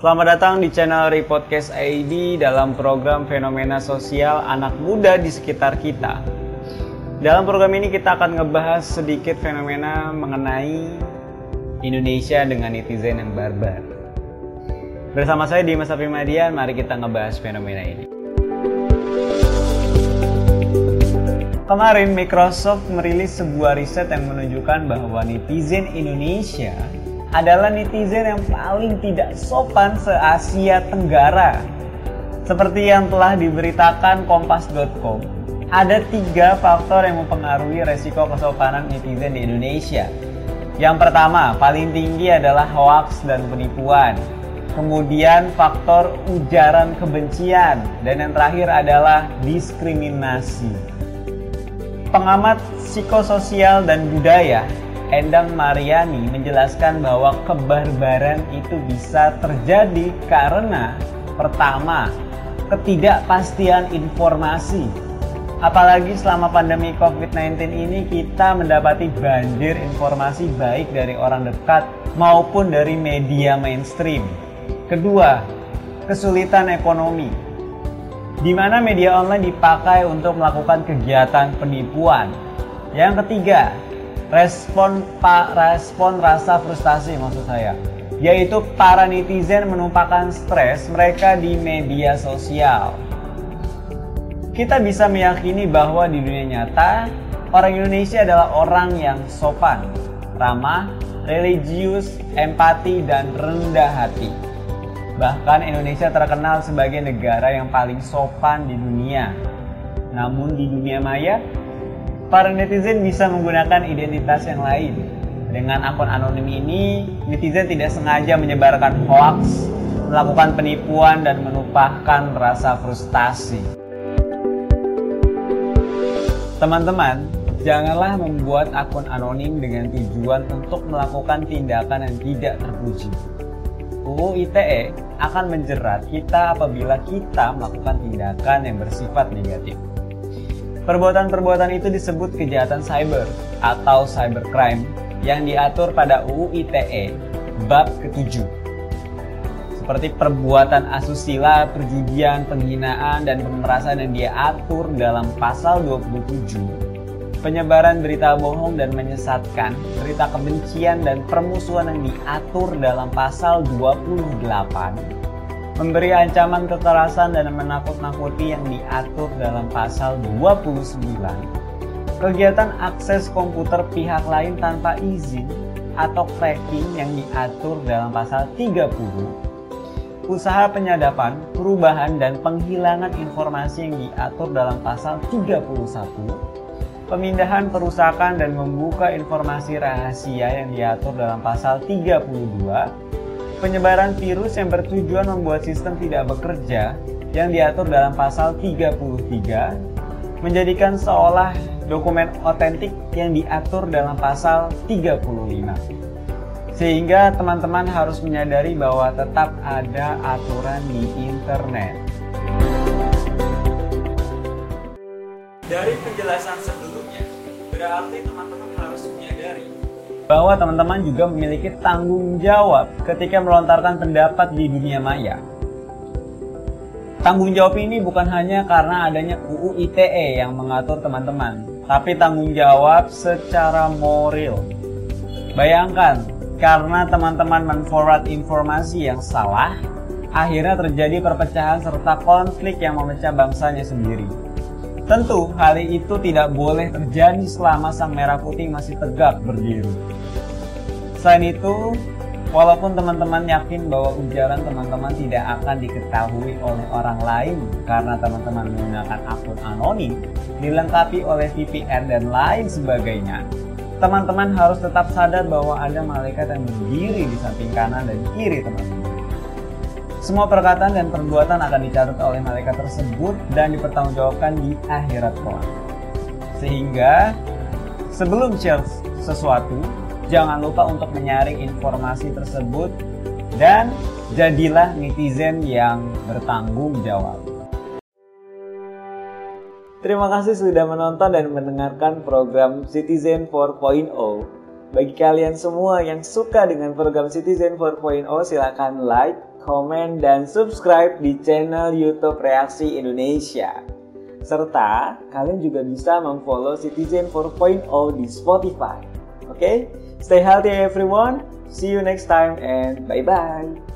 Selamat datang di channel Repodcast ID dalam program Fenomena Sosial Anak Muda di sekitar kita. Dalam program ini kita akan ngebahas sedikit fenomena mengenai Indonesia dengan netizen yang barbar. Bersama saya Dimas Apimadian, mari kita ngebahas fenomena ini. Kemarin Microsoft merilis sebuah riset yang menunjukkan bahwa netizen Indonesia adalah netizen yang paling tidak sopan se-Asia Tenggara. Seperti yang telah diberitakan kompas.com, ada tiga faktor yang mempengaruhi resiko kesopanan netizen di Indonesia. Yang pertama, paling tinggi adalah hoax dan penipuan. Kemudian faktor ujaran kebencian dan yang terakhir adalah diskriminasi. Pengamat psikososial dan budaya Endang Mariani menjelaskan bahwa kebarbaran itu bisa terjadi karena pertama, ketidakpastian informasi. Apalagi selama pandemi COVID-19 ini kita mendapati banjir informasi baik dari orang dekat maupun dari media mainstream. Kedua, kesulitan ekonomi. Di mana media online dipakai untuk melakukan kegiatan penipuan. Yang ketiga, respon pak respon rasa frustasi maksud saya. Yaitu para netizen menumpahkan stres mereka di media sosial. Kita bisa meyakini bahwa di dunia nyata orang Indonesia adalah orang yang sopan ramah religius empati dan rendah hati. Bahkan Indonesia terkenal sebagai negara yang paling sopan di dunia. Namun di dunia maya para netizen bisa menggunakan identitas yang lain. Dengan akun anonim ini, netizen tidak sengaja menyebarkan hoax, melakukan penipuan, dan menumpahkan rasa frustasi. Teman-teman, janganlah membuat akun anonim dengan tujuan untuk melakukan tindakan yang tidak terpuji. UU ITE akan menjerat kita apabila kita melakukan tindakan yang bersifat negatif. Perbuatan-perbuatan itu disebut kejahatan cyber atau cybercrime yang diatur pada UU ITE bab ke-7. Seperti perbuatan asusila, perjudian, penghinaan, dan pemerasan yang diatur dalam pasal 27 penyebaran berita bohong dan menyesatkan, berita kebencian dan permusuhan yang diatur dalam pasal 28 memberi ancaman kekerasan dan menakut-nakuti yang diatur dalam pasal 29, kegiatan akses komputer pihak lain tanpa izin atau tracking yang diatur dalam pasal 30, usaha penyadapan, perubahan, dan penghilangan informasi yang diatur dalam pasal 31, pemindahan perusakan dan membuka informasi rahasia yang diatur dalam pasal 32, penyebaran virus yang bertujuan membuat sistem tidak bekerja yang diatur dalam pasal 33 menjadikan seolah dokumen otentik yang diatur dalam pasal 35. Sehingga teman-teman harus menyadari bahwa tetap ada aturan di internet. Dari penjelasan sebelumnya, berarti teman-teman bahwa teman-teman juga memiliki tanggung jawab ketika melontarkan pendapat di dunia maya. Tanggung jawab ini bukan hanya karena adanya UU ITE yang mengatur teman-teman, tapi tanggung jawab secara moral. Bayangkan, karena teman-teman menforward informasi yang salah, akhirnya terjadi perpecahan serta konflik yang memecah bangsanya sendiri. Tentu, hal itu tidak boleh terjadi selama sang merah putih masih tegak berdiri. Selain itu, walaupun teman-teman yakin bahwa ujaran teman-teman tidak akan diketahui oleh orang lain karena teman-teman menggunakan akun anonim, dilengkapi oleh VPN dan lain sebagainya, teman-teman harus tetap sadar bahwa ada malaikat yang berdiri di samping kanan dan kiri teman-teman. Semua perkataan dan perbuatan akan dicatat oleh malaikat tersebut dan dipertanggungjawabkan di akhirat kelak. Sehingga sebelum share sesuatu, jangan lupa untuk menyaring informasi tersebut dan jadilah netizen yang bertanggung jawab. Terima kasih sudah menonton dan mendengarkan program Citizen 4.0. Bagi kalian semua yang suka dengan program Citizen 4.0, silakan like, komen, dan subscribe di channel YouTube Reaksi Indonesia. Serta kalian juga bisa memfollow Citizen 4.0 di Spotify. Oke, okay? Stay healthy everyone. See you next time and bye bye.